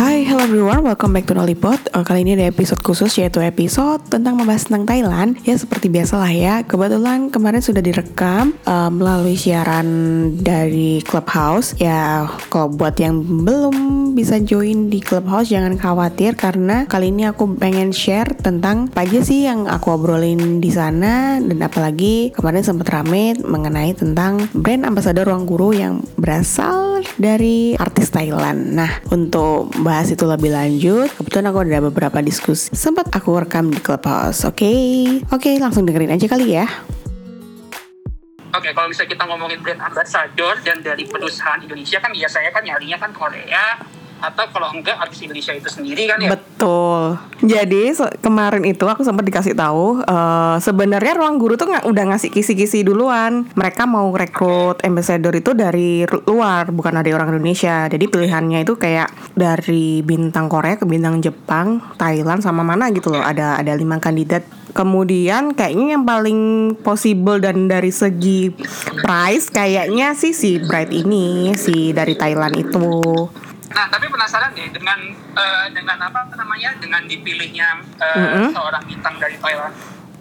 Hai, hello everyone, welcome back to Lollipop uh, Kali ini ada episode khusus yaitu episode tentang membahas tentang Thailand. Ya seperti biasa lah ya, kebetulan kemarin sudah direkam uh, melalui siaran dari Clubhouse. Ya kalau buat yang belum bisa join di Clubhouse jangan khawatir Karena kali ini aku pengen share tentang apa aja sih yang aku obrolin di sana. Dan apalagi kemarin sempat rame mengenai tentang brand ambassador ruang guru yang berasal dari artis Thailand. Nah untuk bahas itu lebih lanjut, kebetulan aku ada beberapa diskusi sempat aku rekam di Clubhouse. Oke, okay? oke okay, langsung dengerin aja kali ya. Oke, okay, kalau misalnya kita ngomongin brand ambassador dan dari perusahaan Indonesia kan biasanya kan nyarinya kan Korea, atau kalau enggak artis Indonesia itu sendiri kan ya? Betul. Jadi kemarin itu aku sempat dikasih tahu uh, sebenarnya ruang guru tuh nggak udah ngasih kisi-kisi duluan. Mereka mau rekrut ambassador itu dari luar bukan dari orang Indonesia. Jadi pilihannya itu kayak dari bintang Korea ke bintang Jepang Thailand sama mana gitu loh. Ada ada lima kandidat. Kemudian kayaknya yang paling possible dan dari segi price kayaknya sih si Bright ini si dari Thailand itu Nah, tapi penasaran deh dengan uh, dengan apa namanya dengan dipilihnya uh, mm -hmm. seorang bintang dari Thailand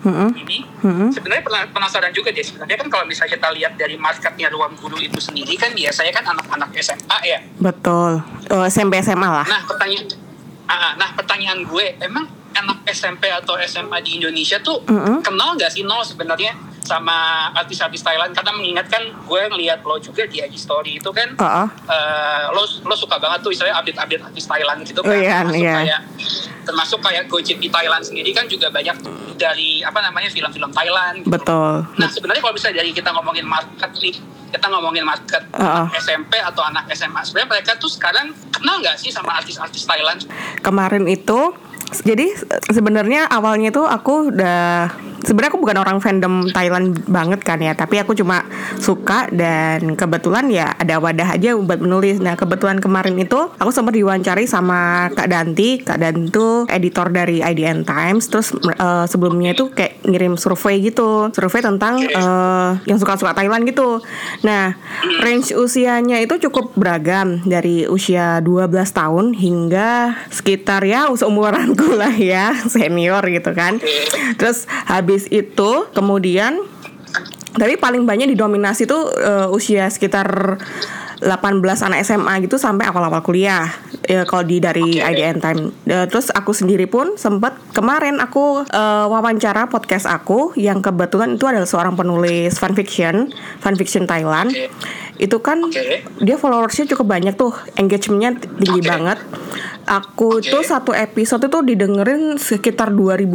mm-hmm. ini mm-hmm. sebenarnya penasaran juga deh sebenarnya kan kalau misalnya kita lihat dari marketnya ruang guru itu sendiri kan biasanya kan anak-anak SMA ya betul oh, SMP SMA lah nah pertanyaan uh, nah pertanyaan gue emang anak SMP atau SMA di Indonesia tuh mm-hmm. kenal nggak sih nol sebenarnya sama artis-artis Thailand karena mengingatkan gue ngelihat lo juga di IG story itu kan uh-uh. uh, lo lo suka banget tuh istilahnya update-update artis Thailand gitu kan oh, iya, termasuk iya. kayak termasuk kayak Gojek di Thailand sendiri kan juga banyak dari apa namanya film-film Thailand gitu. betul nah sebenarnya kalau bisa dari kita ngomongin market nih kita ngomongin market uh-uh. SMP atau anak SMA sebenarnya mereka tuh sekarang kenal nggak sih sama artis-artis Thailand kemarin itu jadi sebenarnya awalnya tuh aku udah sebenarnya aku bukan orang fandom Thailand banget kan ya tapi aku cuma suka dan kebetulan ya ada wadah aja buat menulis. Nah kebetulan kemarin itu aku sempat diwawancari sama Kak Danti. Kak Danti tuh editor dari IDN Times. Terus uh, sebelumnya itu kayak ngirim survei gitu survei tentang uh, yang suka-suka Thailand gitu. Nah range usianya itu cukup beragam dari usia 12 tahun hingga sekitar ya umuran aku lah ya senior gitu kan. Terus habis itu kemudian tapi paling banyak didominasi tuh uh, usia sekitar 18 anak SMA gitu sampai awal-awal kuliah ya kalau di dari okay. IDN Time uh, terus aku sendiri pun sempat kemarin aku uh, wawancara podcast aku yang kebetulan itu adalah seorang penulis fanfiction fanfiction Thailand okay. itu kan okay. dia followersnya cukup banyak tuh engagementnya tinggi okay. banget Aku okay. tuh satu episode itu didengerin sekitar 2000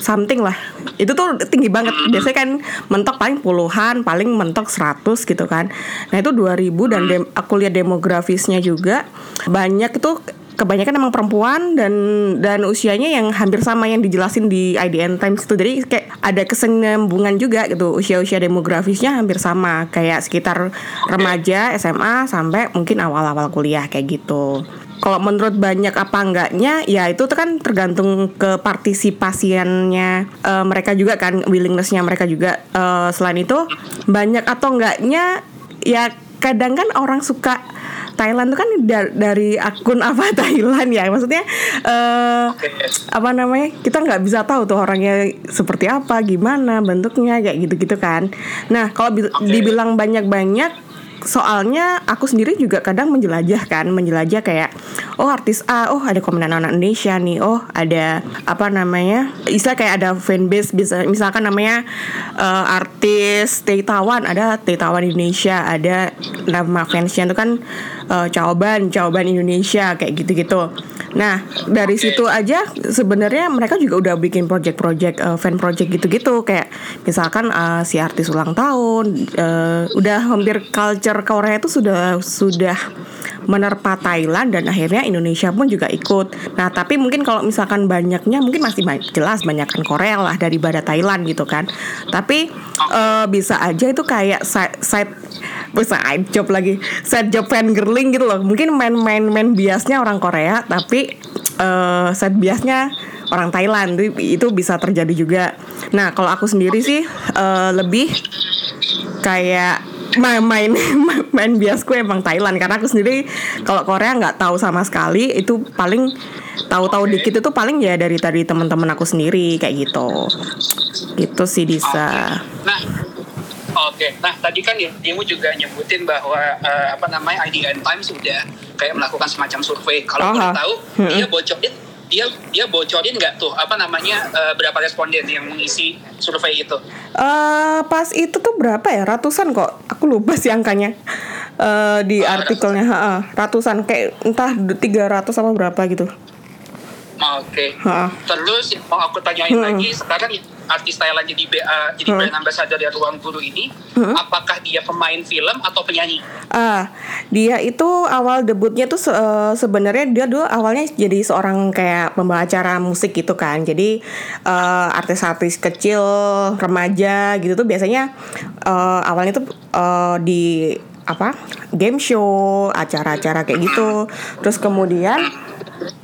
something lah. Itu tuh tinggi banget. Hmm. Biasanya kan mentok paling puluhan, paling mentok 100 gitu kan. Nah, itu 2000 dan dem aku lihat demografisnya juga banyak itu kebanyakan emang perempuan dan dan usianya yang hampir sama yang dijelasin di IDN Times itu. Jadi kayak ada kesenambungan juga gitu. Usia-usia demografisnya hampir sama. Kayak sekitar remaja SMA sampai mungkin awal-awal kuliah kayak gitu. Kalau menurut banyak apa enggaknya ya itu kan tergantung ke partisipasiannya uh, mereka juga kan willingnessnya mereka juga. Uh, selain itu banyak atau enggaknya ya kadang kan orang suka Thailand tuh kan dari, dari akun apa Thailand ya? Maksudnya uh, apa namanya? Kita nggak bisa tahu tuh orangnya seperti apa gimana bentuknya kayak gitu-gitu kan. Nah kalau okay. dibilang banyak-banyak soalnya aku sendiri juga kadang menjelajah kan. Menjelajah kayak oh artis A oh ada komenan anak Indonesia nih oh ada apa namanya istilah kayak ada fanbase bisa misalkan namanya uh, artis Taiwan ada Taiwan Indonesia ada nama fansnya itu kan uh, Caoban Caoban Indonesia kayak gitu-gitu nah dari situ aja sebenarnya mereka juga udah bikin project-project uh, fan project gitu-gitu kayak misalkan uh, si artis ulang tahun uh, udah hampir culture Korea itu sudah sudah menerpa Thailand dan akhirnya Indonesia pun juga ikut. Nah, tapi mungkin kalau misalkan banyaknya mungkin masih jelas banyakkan Korea lah daripada Thailand gitu kan. Tapi uh, bisa aja itu kayak side, side side job lagi, side job fan girling gitu loh. Mungkin main-main main biasnya orang Korea tapi uh, side biasnya orang Thailand itu bisa terjadi juga. Nah, kalau aku sendiri sih uh, lebih kayak main main main biasku emang Thailand karena aku sendiri kalau Korea nggak tahu sama sekali itu paling tahu-tahu Oke. dikit itu paling ya dari tadi teman-teman aku sendiri kayak gitu gitu sih bisa Nah, oke. Nah, tadi kan Dimu juga nyebutin bahwa eh, apa namanya IDN Times sudah kayak melakukan semacam survei. Kalau boleh tahu, Mm-mm. dia bocorin dia dia bocorin nggak tuh apa namanya eh, berapa responden yang mengisi survei itu? Eh pas itu tuh berapa ya ratusan kok aku lupa sih angkanya Eh di Oh, artikelnya ha-ha. ratusan kayak entah 300 apa berapa gitu Oke. Ha. Terus yang mau aku tanyain Hmm. lagi sekarang artis Thailand jadi BA jadi Hmm. brand ambassador dari Ruang Guru ini, apakah dia pemain film atau penyanyi? Ah, dia itu awal debutnya tuh se- eh, sebenarnya dia dulu awalnya jadi seorang kayak pembawa acara musik gitu kan. Jadi eh, artis-artis kecil, remaja gitu tuh biasanya eh, awalnya tuh eh, di apa? game show, acara-acara kayak gitu. Terus kemudian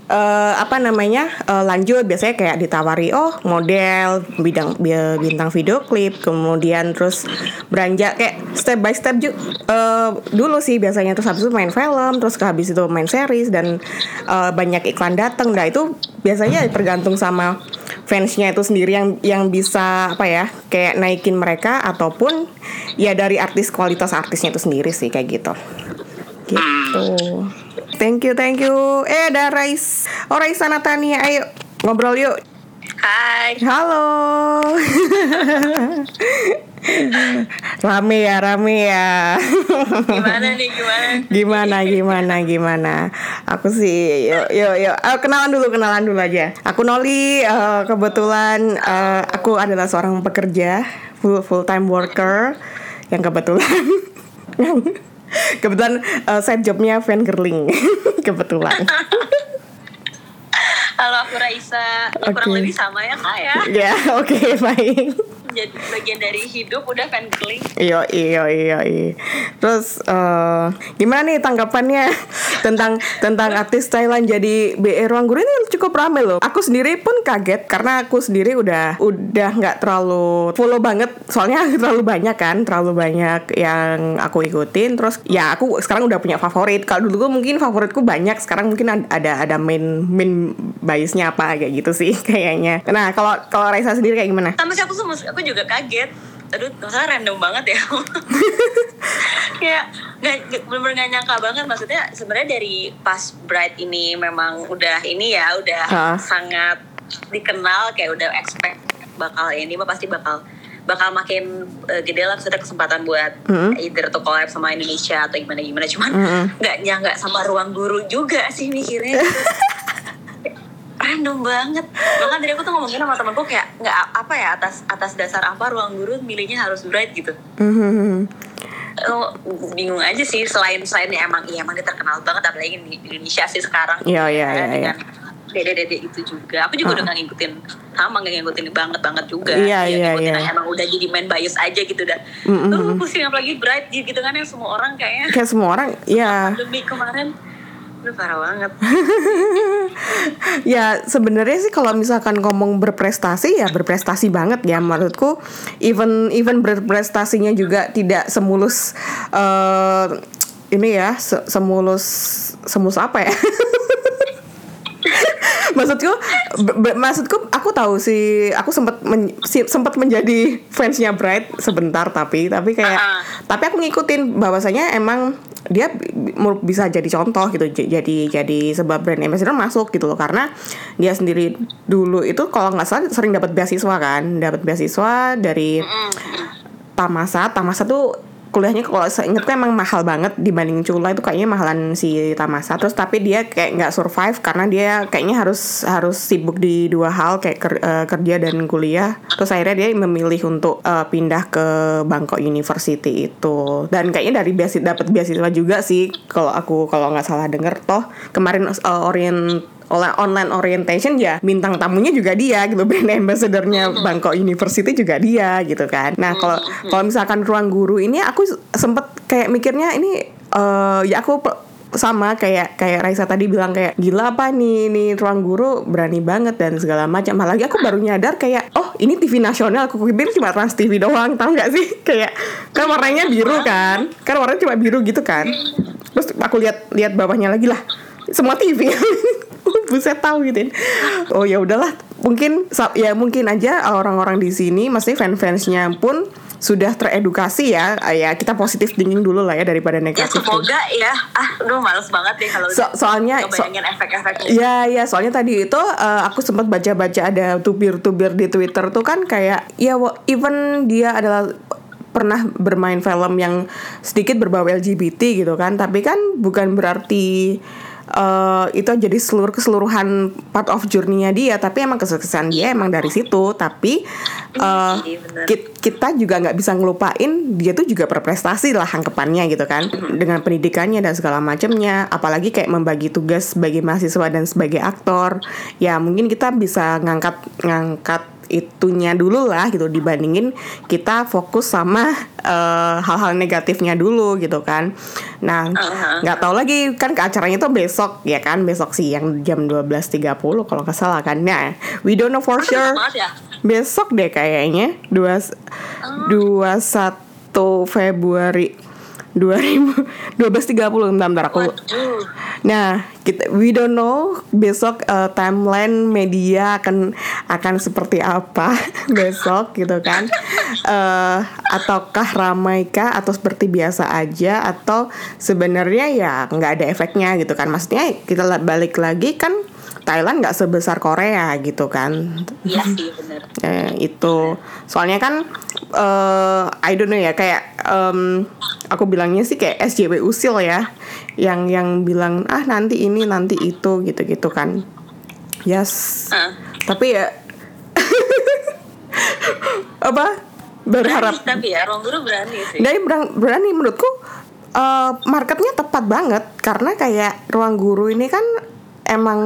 eh apa namanya eh, lanjut. Biasanya kayak ditawari oh model bidang bi- bintang video klip kemudian terus beranjak kayak step by step ju- eh, dulu sih biasanya. Terus habis itu main film terus habis itu main series dan eh, banyak iklan datang nah itu biasanya tergantung sama fansnya itu sendiri yang yang bisa apa ya kayak naikin mereka ataupun ya dari artis kualitas artisnya itu sendiri sih kayak gitu. Gitu thank you thank you. Eh ada Rais. Oh Raisa Natania ayo ngobrol yuk. Hai, halo. Rame ya rame ya. Gimana nih gimana? gimana gimana gimana? Aku sih yuk yuk yuk Ayo, kenalan dulu kenalan dulu aja. Aku Noli eh, kebetulan eh, aku adalah seorang pekerja full full time worker yang kebetulan kebetulan eh, side jobnya fan girling kebetulan. Halo aku Raisa, ya kurang lebih sama ya kak ya. ya oke baik Jadi bagian dari hidup udah fan girling. Iyo iyo iyo iyo. Terus eh, gimana nih tanggapannya tentang tentang artis Thailand jadi BE Ruang Guru ini cukup rame loh. Aku sendiri pun kaget karena aku sendiri udah udah nggak terlalu follow banget soalnya terlalu banyak kan, terlalu banyak yang aku ikutin. Terus ya aku sekarang udah punya favorit. Kalau dulu tuh mungkin favoritku banyak, sekarang mungkin ad- ada ada main main biasnya apa kayak gitu sih kayaknya. Nah kalau kalau Raisa sendiri kayak gimana? Sama sih aku sama aku juga kaget. Aduh, masalah random banget ya. Kayak nggak bener-bener nyangka banget maksudnya sebenarnya dari pas Bright ini memang udah ini ya udah Ah. sangat dikenal kayak udah expect bakal ini mah pasti bakal bakal makin eh, gede lah maksudnya kesempatan buat Mm. either to collab sama Indonesia atau gimana gimana cuman nggak nyangka sama ruang guru juga sih mikirnya random banget. Bahkan tadi aku tuh ngomongin sama temanku kayak nggak apa ya atas atas dasar apa ruang guru milihnya harus bright gitu. Mhm. oh, bingung aja sih selain selain ya emang iya emang dia terkenal banget apalagi di Indonesia sih sekarang. Iya, iya, Ya, iya, dengan dede-dede itu juga. Aku juga udah nggak ngikutin sama nggak ngikutin banget banget juga. Iya, Ya, iya, ngikutin iya. emang udah jadi main bias aja gitu dah. Mm-mm. Tuh, pusing apalagi bright gitu kan yang semua orang kayaknya. Kayak semua orang ya demi kemarin Parah banget. Ya sebenarnya sih kalau misalkan ngomong berprestasi ya berprestasi banget ya menurutku. Even even berprestasinya juga tidak semulus eh ini ya se- semulus semulus apa ya maksudku maksudku aku tahu sih aku sempat men, si- sempat menjadi fansnya Bright sebentar tapi tapi kayak Ah. tapi aku ngikutin bahwasanya emang dia bi- bi- bisa jadi contoh gitu jadi jadi sebab brand ambassador masuk gitu loh. Karena dia sendiri dulu itu kalau nggak salah sering dapat beasiswa kan dapat beasiswa dari Tamasa. Tamasa tuh kuliahnya kalau saya ingat kan emang mahal banget dibanding Cula itu kayaknya mahalan si Tamasa. Terus tapi dia kayak nggak survive karena dia kayaknya harus harus sibuk di dua hal kayak ker- eh, kerja dan kuliah. Terus akhirnya dia memilih untuk eh, pindah ke Bangkok University itu. Dan kayaknya dari beasiswa dapat beasiswa juga sih kalau aku kalau nggak salah denger. Toh kemarin eh, orient oleh online orientation ya bintang tamunya juga dia gitu. Brand ambassadornya Bangkok University juga dia gitu kan. Nah kalau kalau misalkan ruang guru ini aku sempet kayak mikirnya ini eh, ya aku sama kayak kayak Raisa tadi bilang kayak gila apa nih nih ruang guru berani banget dan segala macam. Apalagi aku baru nyadar kayak oh ini TV nasional. Aku pikir cuma Trans TV doang tahu nggak sih? Kayak kan warnanya biru kan? Kan warnanya cuma biru gitu kan? Terus aku lihat lihat bawahnya lagi lah semua TV buset tahu gitu oh ya udahlah. Mungkin ya mungkin aja orang-orang di sini maksudnya fans-fansnya pun sudah teredukasi ya. Ya kita positif thinking dulu lah ya daripada ya negatif semoga ya. Ah aduh males banget deh kalau So- soalnya- bayangin efek-efeknya. Ya ya soalnya tadi itu eh, aku sempat baca-baca ada tubir-tubir di Twitter tuh kan kayak ya even dia adalah pernah bermain film yang sedikit berbau LGBT gitu kan. Tapi kan bukan berarti eh, itu jadi seluruh keseluruhan part of journey-nya dia. Tapi emang kesuksesan dia emang dari situ. Tapi kit- kita juga nggak bisa ngelupain dia tuh juga berprestasi lah anggapannya gitu kan. Dengan pendidikannya dan segala macamnya. Apalagi kayak membagi tugas sebagai mahasiswa dan sebagai aktor. Ya mungkin kita bisa ngangkat ngangkat itunya dulu lah gitu dibandingin kita fokus sama eh, hal-hal negatifnya dulu gitu kan. Nah Uh-huh. nggak tahu lagi kan ke acaranya tuh besok ya kan? Besok siang jam 12.30 kalau nggak salah kan. Nah we don't know for sure. ya? Besok deh kayaknya dua dua satu Februari 2000 12.30 bentar, bentar aku Nah, kita we don't know besok eh, timeline media akan akan seperti apa besok gitu kan. eh ataukah ramai kah atau seperti biasa aja atau sebenarnya ya nggak ada efeknya gitu kan. Maksudnya kita balik lagi kan Thailand nggak sebesar Korea gitu kan. iya sih bener Eh, itu soalnya kan eh I don't know ya kayak em, aku bilangnya sih kayak SJW usil ya. Yang yang bilang ah nanti ini nanti itu gitu gitu kan. Yes. Ah. tapi ya apa? Berharap. Berani, tapi ya ruang guru berani sih. Dari berani. Menurutku eh, marketnya tepat banget. Karena kayak ruang guru ini kan emang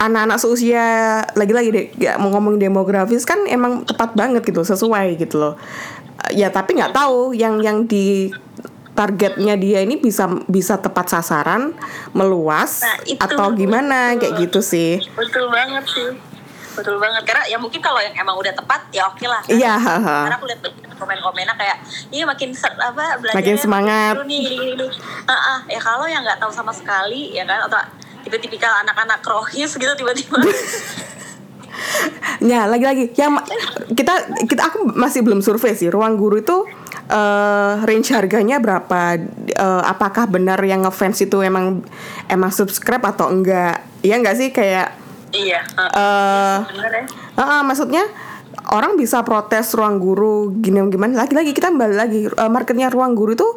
anak-anak seusia lagi-lagi deh gak mau ngomong demografis kan emang tepat banget gitu sesuai gitu loh ya tapi nggak tahu. Yang yang di targetnya dia ini bisa bisa tepat sasaran meluas Nah, itu. atau gimana? Kayak gitu sih. Betul banget sih. Betul banget. Karena ya mungkin kalau yang emang udah tepat ya oke lah. Iya haha. karena aku lihat komen-komennya kayak iya makin ser, apa belajarnya Makin semangat. nih gini, gini. Ah, ah, ya kalau yang nggak tahu sama sekali ya kan? Atau tipe-tipikal anak-anak rohis gitu tiba-tiba Ya lagi-lagi. Yang kita kita aku masih belum survei sih. Ruang guru itu eh range harganya berapa? Eh, apakah benar yang ngefans itu emang emang subscribe atau enggak? Iya enggak sih? Kayak iya. bener ya. ah, ah, maksudnya orang bisa protes ruang guru gini gimana lagi-lagi kita balik lagi. Eh, marketnya ruang guru itu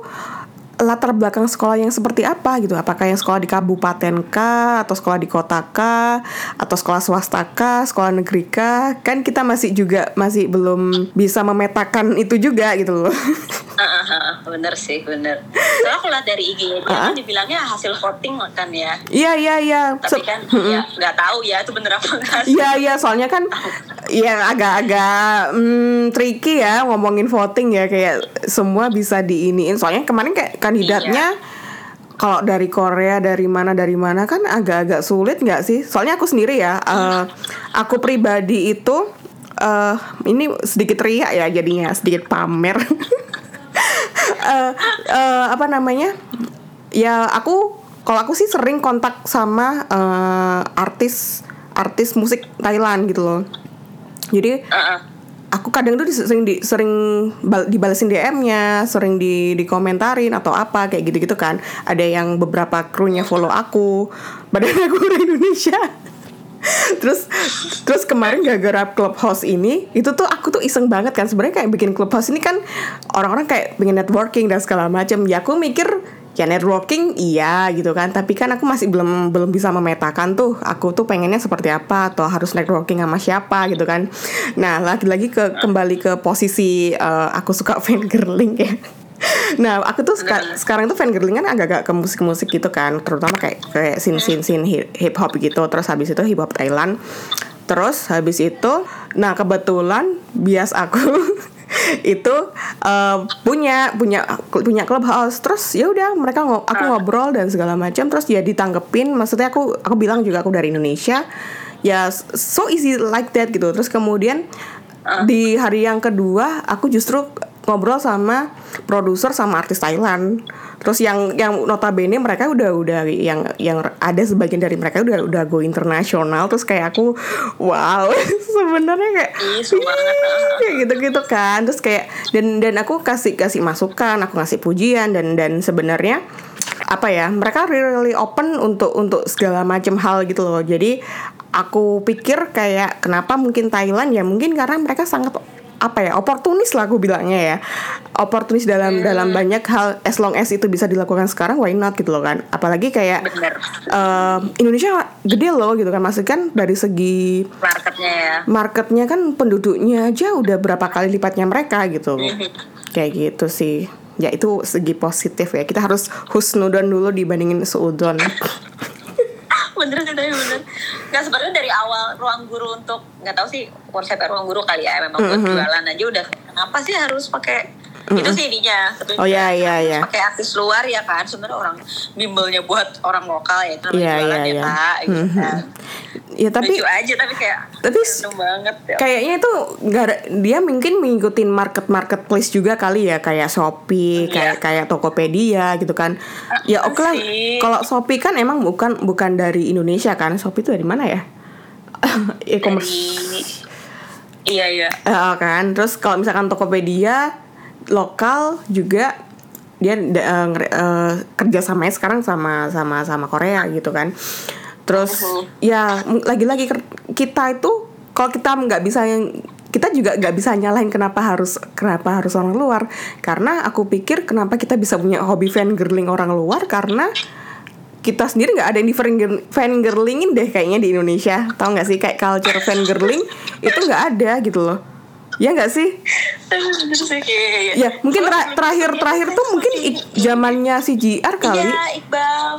latar belakang sekolah yang seperti apa gitu? Apakah yang sekolah di kabupaten kah atau sekolah di kota kah atau sekolah swasta kah sekolah negeri kah? Kan kita masih juga masih belum bisa memetakan itu juga gitu loh. Ah, ah, ah, bener sih bener soalnya aku lihat dari IG-nya dia kan dibilangnya hasil voting kan ya. Iya iya iya. Tapi Se- kan ya nggak tahu ya itu bener apa enggak. Iya iya soalnya kan ya agak-agak hmm, tricky ya ngomongin voting ya kayak semua bisa diiniin. Soalnya kemarin kayak kandidatnya kalau dari Korea dari mana dari mana kan agak-agak sulit nggak sih? Soalnya aku sendiri ya eh, aku pribadi itu eh ini sedikit riak ya jadinya sedikit pamer. Eh, eh, apa namanya? Ya aku kalau aku sih sering kontak sama eh, artis artis musik Thailand gitu loh. Jadi Ah, ah. Aku kadang tuh sering di, sering bal- dibalesin DM-nya, sering di dikomentarin atau apa kayak gitu-gitu kan. Ada yang beberapa krunya follow aku, badan aku orang Indonesia. terus terus kemarin gara-gara clubhouse ini itu tuh aku tuh iseng banget kan sebenarnya kayak bikin clubhouse ini kan orang-orang kayak pengen networking dan segala macam ya aku mikir ya networking iya gitu kan. Tapi kan aku masih belum belum bisa memetakan tuh aku tuh pengennya seperti apa atau harus networking sama siapa gitu kan. Nah lagi-lagi ke kembali ke posisi eh, aku suka fangirling ya. Nah, aku tuh seka- sekarang tuh fangirling kan agak-agak ke musik-musik gitu kan, terutama kayak kayak scene scene scene hip hop gitu. Terus habis itu hip hop Thailand. Terus habis itu, nah kebetulan bias aku itu uh, punya punya punya clubhouse. Terus ya udah mereka ngo aku Ah. ngobrol dan segala macam. Terus ya ditanggepin. Maksudnya aku aku bilang juga aku dari Indonesia. Ya so easy like that gitu. Terus kemudian Ah. di hari yang kedua aku justru ngobrol sama produser sama artis Thailand. Terus yang yang notabene mereka udah udah yang yang ada sebagian dari mereka udah udah go internasional. Terus kayak aku wow sebenarnya kayak seru banget. kayak gitu-gitu kan. Terus kayak dan dan aku kasih kasih masukan aku ngasih pujian dan dan sebenarnya apa ya mereka really open untuk untuk segala macam hal gitu loh. Jadi aku pikir kayak kenapa mungkin Thailand? Ya mungkin karena mereka sangat apa ya oportunis lah aku bilangnya ya. Oportunis dalam dalam banyak hal as long as itu bisa dilakukan sekarang why not gitu loh kan. Apalagi kayak Bener. eh, Indonesia gede loh gitu kan. Maksudnya kan dari segi Marketnya ya. marketnya kan penduduknya aja udah berapa kali lipatnya mereka gitu. Mhm. kayak gitu sih. Ya itu segi positif ya. Kita harus husnudon dulu dibandingin seudon bener sih tapi bener nggak sebenarnya dari awal ruang guru untuk nggak tahu sih konsep ruang guru kali ya memang buat Mhm. jualan aja udah kenapa sih harus pakai itu sih ininya sebenarnya. Oh, iya, iya, iya. pakai artis luar ya kan sebenarnya orang bimbelnya buat orang lokal ya itu namanya Iya, jualan iya, ya iya. kak gitu Mhm. kan. ya tapi lucu aja tapi kayak tapi banget ya. kayaknya itu nggak ada- dia mungkin mengikutin market marketplace juga kali ya kayak Shopee Iya. kayak kayak Tokopedia gitu kan ya oke lah kalau Shopee kan emang bukan bukan dari Indonesia kan Shopee itu dari mana ya e-commerce Dari- iya iya Eh, kan terus kalau misalkan Tokopedia lokal juga dia da- eh, ngere- eh, kerjasamanya sekarang sama sama sama Korea gitu kan. Terus ya m- lagi-lagi ker- kita itu kalau kita nggak bisa yang kita juga nggak bisa nyalahin kenapa harus kenapa harus orang luar. Karena aku pikir kenapa kita bisa punya hobi fangirling orang luar karena kita sendiri nggak ada yang di fangirl- fangirlingin deh kayaknya di Indonesia. Tau nggak sih kayak culture fangirling itu nggak ada gitu loh ya nggak sih? Iya, iya. ya mungkin tra- belum terakhir terakhir tuh mungkin zamannya si JR kali iya Iqbal.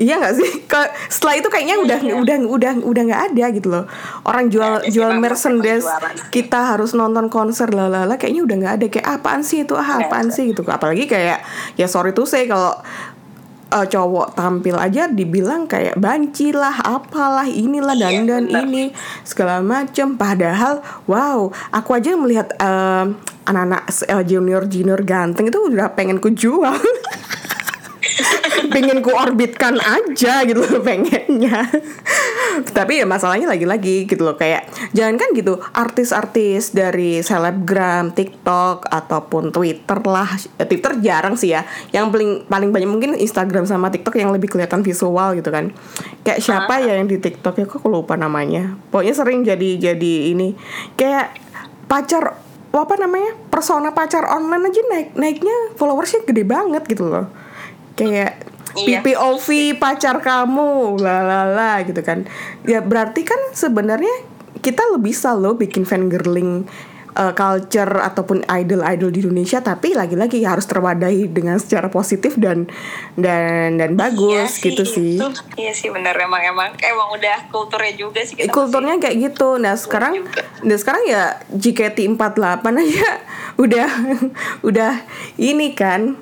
Iya nggak sih? Ke- setelah itu kayaknya udah udah udah udah nggak ada gitu loh. Orang jual sih, jual merchandise kita harus nonton konser lalala kayaknya udah nggak ada. Kayak apaan sih itu? Ah apaan sih gitu. Apalagi kayak ya sorry tuh saya kalau eh, cowok tampil aja dibilang kayak banci lah apalah inilah dan Iya, dan bener. ini segala macem padahal wow aku aja melihat eh, anak-anak eh, junior junior ganteng itu udah pengen ku jual pengen ku orbitkan aja gitu loh pengennya. Tapi ya masalahnya lagi-lagi gitu loh kayak jangan kan gitu artis-artis dari selebgram TikTok ataupun Twitter lah Eh, Twitter jarang sih ya. Yang paling paling banyak mungkin Instagram sama TikTok yang lebih kelihatan visual gitu kan. Kayak siapa ya yang di TikTok ya kok lupa namanya. Pokoknya sering jadi jadi ini. Kayak pacar apa namanya persona pacar online aja naik naiknya followersnya gede banget gitu loh kayak Iya. PPOV pacar kamu lalala gitu kan ya berarti kan sebenarnya kita lebih bisa loh bikin fangirling uh, culture ataupun idol-idol di Indonesia tapi lagi-lagi harus terwadahi dengan secara positif dan dan dan bagus Iya gitu sih itu. iya sih bener emang emang emang udah kulturnya juga sih kita kulturnya kayak gitu. Nah sekarang, nah sekarang ya JKT48 aja udah udah ini kan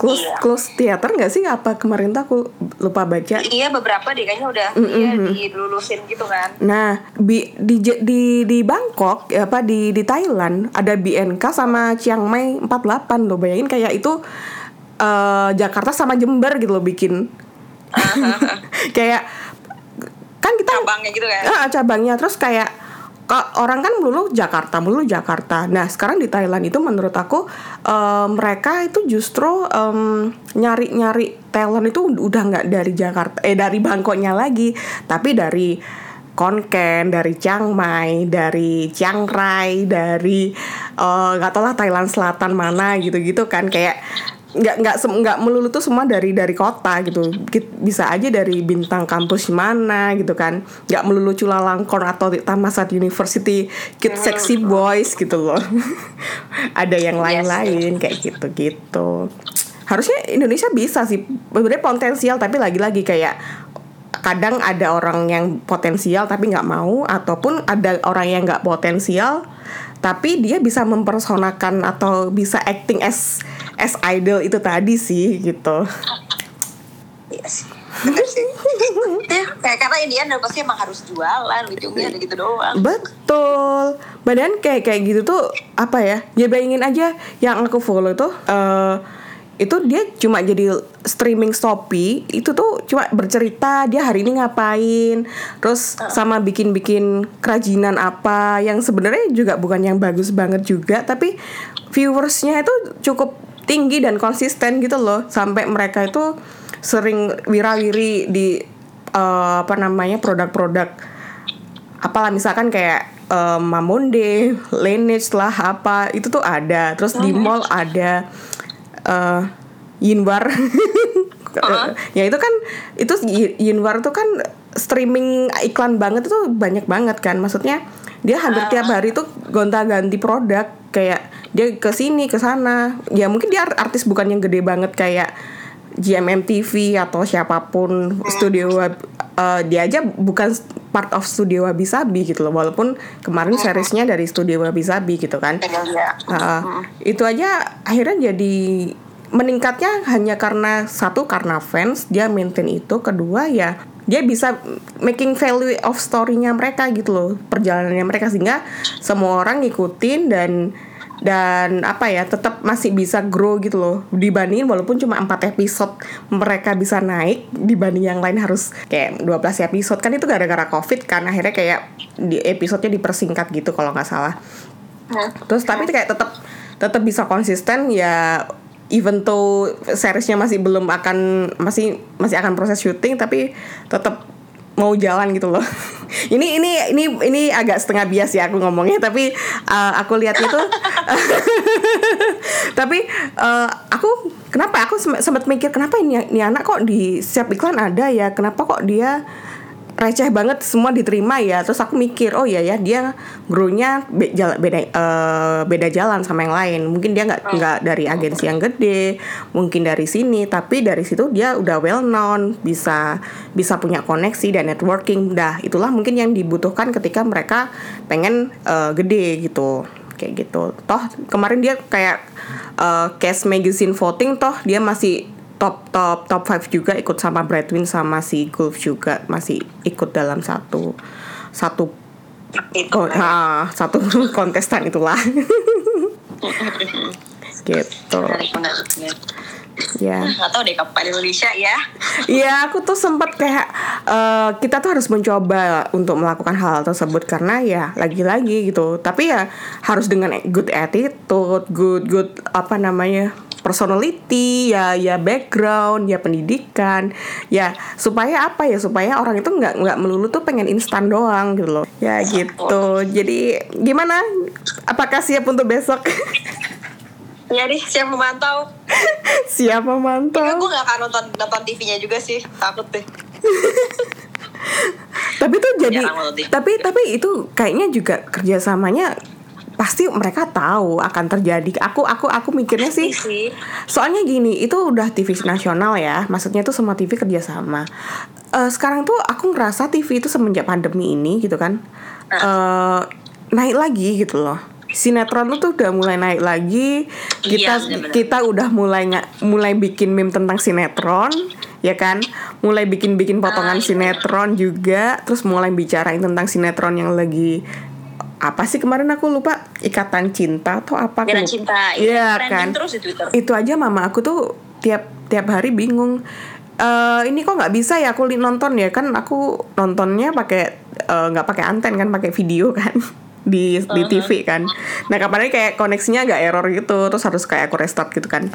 close Iya. close theater nggak sih? Apa kemarin tuh aku lupa baca. Iya beberapa deh kayaknya udah iya, dilulusin gitu kan. Nah di di di, di Bangkok ya apa di di Thailand ada BNK sama Chiang Mai 48 loh bayangin kayak itu eh, Jakarta sama Jember gitu loh bikin kayak kan kita Cabangnya gitu kan. Ah, cabangnya terus kayak ka- orang kan melulu Jakarta, melulu Jakarta. Nah sekarang di Thailand itu menurut aku eh, mereka itu justru em, nyari-nyari talent itu udah nggak dari Jakarta, eh dari Bangkoknya lagi, tapi dari Konken, dari Chiang Mai, dari Chiang Rai, dari eh, nggak tahu lah Thailand Selatan mana gitu-gitu kan kayak nggak nggak nggak melulu tuh semua dari dari kota gitu. Bisa aja dari bintang kampus mana gitu kan. Nggak melulu Chulalongkorn atau Tamasat University Kid Sexy Boys gitu loh. Ada yang lain-lain kayak gitu gitu harusnya Indonesia bisa sih. Sebenarnya potensial tapi lagi-lagi kayak kadang ada orang yang potensial tapi nggak mau ataupun ada orang yang nggak potensial tapi dia bisa mempersonakan atau bisa acting as as idol itu tadi sih gitu Iya sih. Bener sih. Ya, kayak karena Indian pasti emang harus jualan ujungnya ada gitu doang. betul badan kayak kayak gitu tuh apa ya ya bayangin aja yang aku follow tuh eh itu dia cuma jadi streaming Shopee itu tuh cuma bercerita dia hari ini ngapain terus sama bikin-bikin kerajinan apa yang sebenarnya juga bukan yang bagus banget juga tapi viewersnya itu cukup tinggi dan konsisten gitu loh. Sampai mereka itu sering wirawiri di eh, apa namanya produk-produk apalah misalkan kayak eh, Mamonde, Laneige lah apa itu tuh ada. Terus di mall ada eh Yinwar. Ya itu kan itu Yinwar tuh kan streaming iklan banget itu banyak banget kan. Maksudnya dia hampir tiap hari tuh gonta-ganti produk. Kayak dia ke sini ke sana. Ya mungkin dia artis bukan yang gede banget kayak GMM TV atau siapa pun studio web eh, dia aja bukan part of studio Wabi Sabi gitu loh. Walaupun kemarin seriesnya dari studio Wabi Sabi gitu kan. Uh, itu aja akhirnya jadi meningkatnya hanya karena satu karena fans dia maintain itu. Kedua ya dia bisa making value of story-nya mereka gitu loh perjalanannya mereka sehingga semua orang ngikutin dan dan apa ya tetap masih bisa grow gitu loh. Dibandingin walaupun cuma 4 episode mereka bisa naik dibanding yang lain harus kayak 12 episode. Kan itu gara-gara covid kan akhirnya kayak di episodenya dipersingkat gitu kalau nggak salah. Terus tapi kayak tetap tetap bisa konsisten ya even though seriesnya masih belum akan masih masih akan proses syuting tapi tetap mau jalan gitu loh. ini ini ini ini agak setengah bias ya aku ngomongnya tapi uh, aku lihat itu tapi uh, aku kenapa aku sem- sempat mikir kenapa ini, ini anak kok di setiap iklan ada ya kenapa kok dia receh banget semua diterima ya. Terus aku mikir oh iya ya dia grow-nya be- jala- beda eh, beda jalan sama yang lain. Mungkin dia nggak nggak dari agensi yang gede mungkin dari sini tapi dari situ dia udah well known bisa bisa punya koneksi dan networking. Dah itulah mungkin yang dibutuhkan ketika mereka pengen eh, gede gitu. Kayak gitu. Toh kemarin dia kayak eh, case magazine voting toh dia masih top top top 5 juga ikut sama Bradwin sama si Gulf juga masih ikut dalam satu satu Itu. oh, ah, satu kontestan itulah gitu ya Nggak tahu deh kapan Indonesia ya. Iya, aku tuh sempat kayak eh, kita tuh harus mencoba untuk melakukan hal tersebut karena ya lagi-lagi gitu. Tapi ya harus dengan good attitude, good good apa namanya personality, ya ya background, ya pendidikan, ya supaya apa ya supaya orang itu nggak nggak melulu tuh pengen instan doang gitu loh. Ya gitu. Jadi gimana? Apakah siap untuk besok? Iya deh, siap memantau. siap Tapi memantau. gue gak akan nonton nonton TV-nya juga sih, takut deh. tapi tuh jadi tapi tapi itu kayaknya juga kerjasamanya pasti mereka tahu akan terjadi. Aku aku aku mikirnya sih Iya sih. soalnya gini itu udah TV nasional ya maksudnya tuh semua TV kerjasama. Eh, sekarang tuh aku ngerasa TV itu semenjak pandemi ini gitu kan eh naik lagi gitu loh. Sinetron tuh udah mulai naik lagi kita Iya, kita udah mulai mulai bikin meme tentang sinetron ya kan? Mulai bikin bikin potongan Ah, iya. sinetron juga terus mulai bicarain tentang sinetron yang lagi apa sih kemarin aku lupa ikatan cinta atau apa Ikatan. Cinta, iya, kan? terus di Twitter. itu aja mama aku tuh tiap tiap hari bingung. Eh ini kok nggak bisa ya aku nonton ya? Kan aku nontonnya pakai eh, nggak pakai anten kan pakai video kan di di TV kan. Nah kapan hari kayak koneksinya agak error gitu terus harus kayak aku restart gitu kan.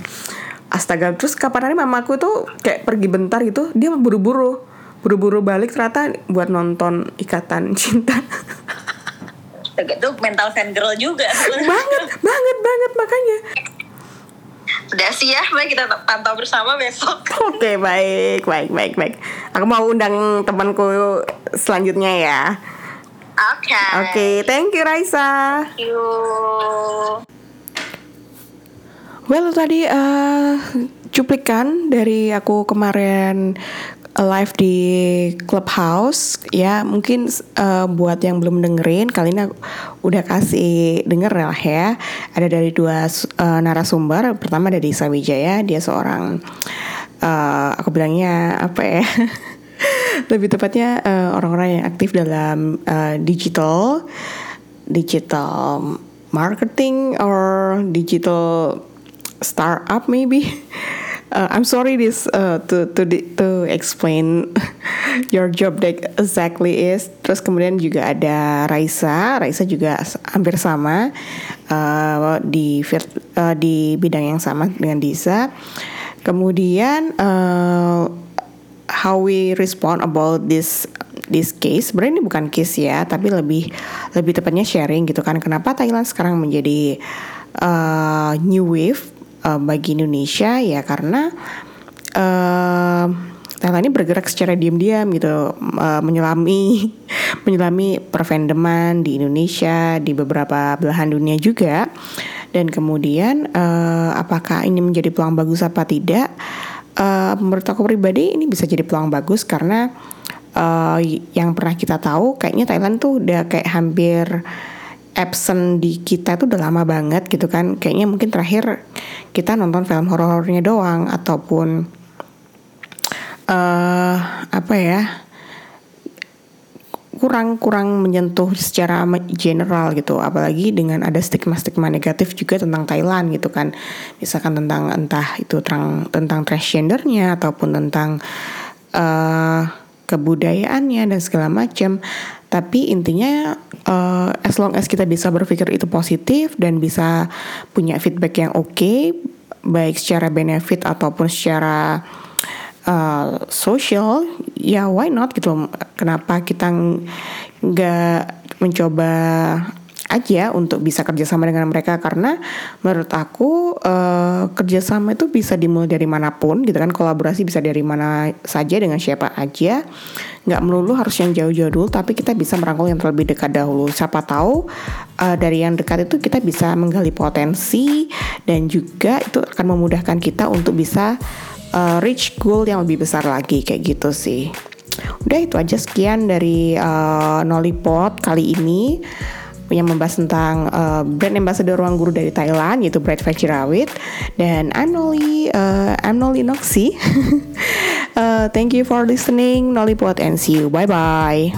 Astaga terus kapan hari mamaku tuh kayak pergi bentar gitu dia buru-buru. Buru-buru balik ternyata buat nonton ikatan cinta Itu mental fan girl juga. banget banget banget makanya Udah sih ya, mari kita pantau bersama besok. Oke baik baik baik baik. Aku mau undang temanku selanjutnya ya. Oke. Oke, thank you Raisa. Thank you. Well tadi eh, cuplikan dari aku kemarin live di Clubhouse ya mungkin uh, buat yang belum dengerin kali ini udah kasih denger lah ya. Ada dari dua uh, narasumber. Pertama dari Sawijaya dia seorang uh, aku bilangnya apa ya? Lebih tepatnya orang-orang uh, yang aktif dalam uh, digital digital marketing or digital startup maybe. Uh, I'm sorry this uh, to to to explain your job deck exactly is. Terus kemudian juga ada Raisa, Raisa juga hampir sama uh, di uh, di bidang yang sama dengan Disa. Kemudian uh, how we respond about this this case sebenarnya ini bukan case ya tapi lebih lebih tepatnya sharing gitu kan kenapa Thailand sekarang menjadi uh, new wave uh, bagi Indonesia ya karena uh, Thailand ini bergerak secara diam-diam gitu uh, menyelami menyelami perfandoman di Indonesia di beberapa belahan dunia juga. Dan kemudian uh, apakah ini menjadi peluang bagus apa tidak? Uh, menurut aku pribadi ini bisa jadi peluang bagus karena uh, yang pernah kita tahu kayaknya Thailand tuh udah kayak hampir absent di kita tuh udah lama banget gitu kan. Kayaknya mungkin terakhir kita nonton film horor-horornya doang ataupun uh, apa ya kurang kurang menyentuh secara general gitu. Apalagi dengan ada stigma-stigma negatif juga tentang Thailand gitu kan. Misalkan tentang entah itu tentang tentang transgendernya ataupun tentang uh, kebudayaannya dan segala macam. Tapi intinya uh, as long as kita bisa berpikir itu positif dan bisa punya feedback yang oke okay, baik secara benefit ataupun secara uh, social ya why not gitu kenapa kita nggak mencoba aja untuk bisa kerjasama dengan mereka? Karena menurut aku uh, kerjasama itu bisa dimulai dari mana pun gitu kan. Kolaborasi bisa dari mana saja dengan siapa aja. Nggak melulu harus yang jauh-jauh dulu tapi kita bisa merangkul yang terlebih dekat dahulu. Siapa tahu uh, dari yang dekat itu kita bisa menggali potensi dan juga itu akan memudahkan kita untuk bisa uh, reach goal yang lebih besar lagi kayak gitu sih. Udah itu aja sekian dari uh, Nolipot kali ini yang membahas tentang uh, brand ambassador ruang guru dari Thailand yaitu Bright Fajirawit dan I'm Noli uh, I'm Noli Noxi. Uh, thank you for listening Nolipot and see you. Bye bye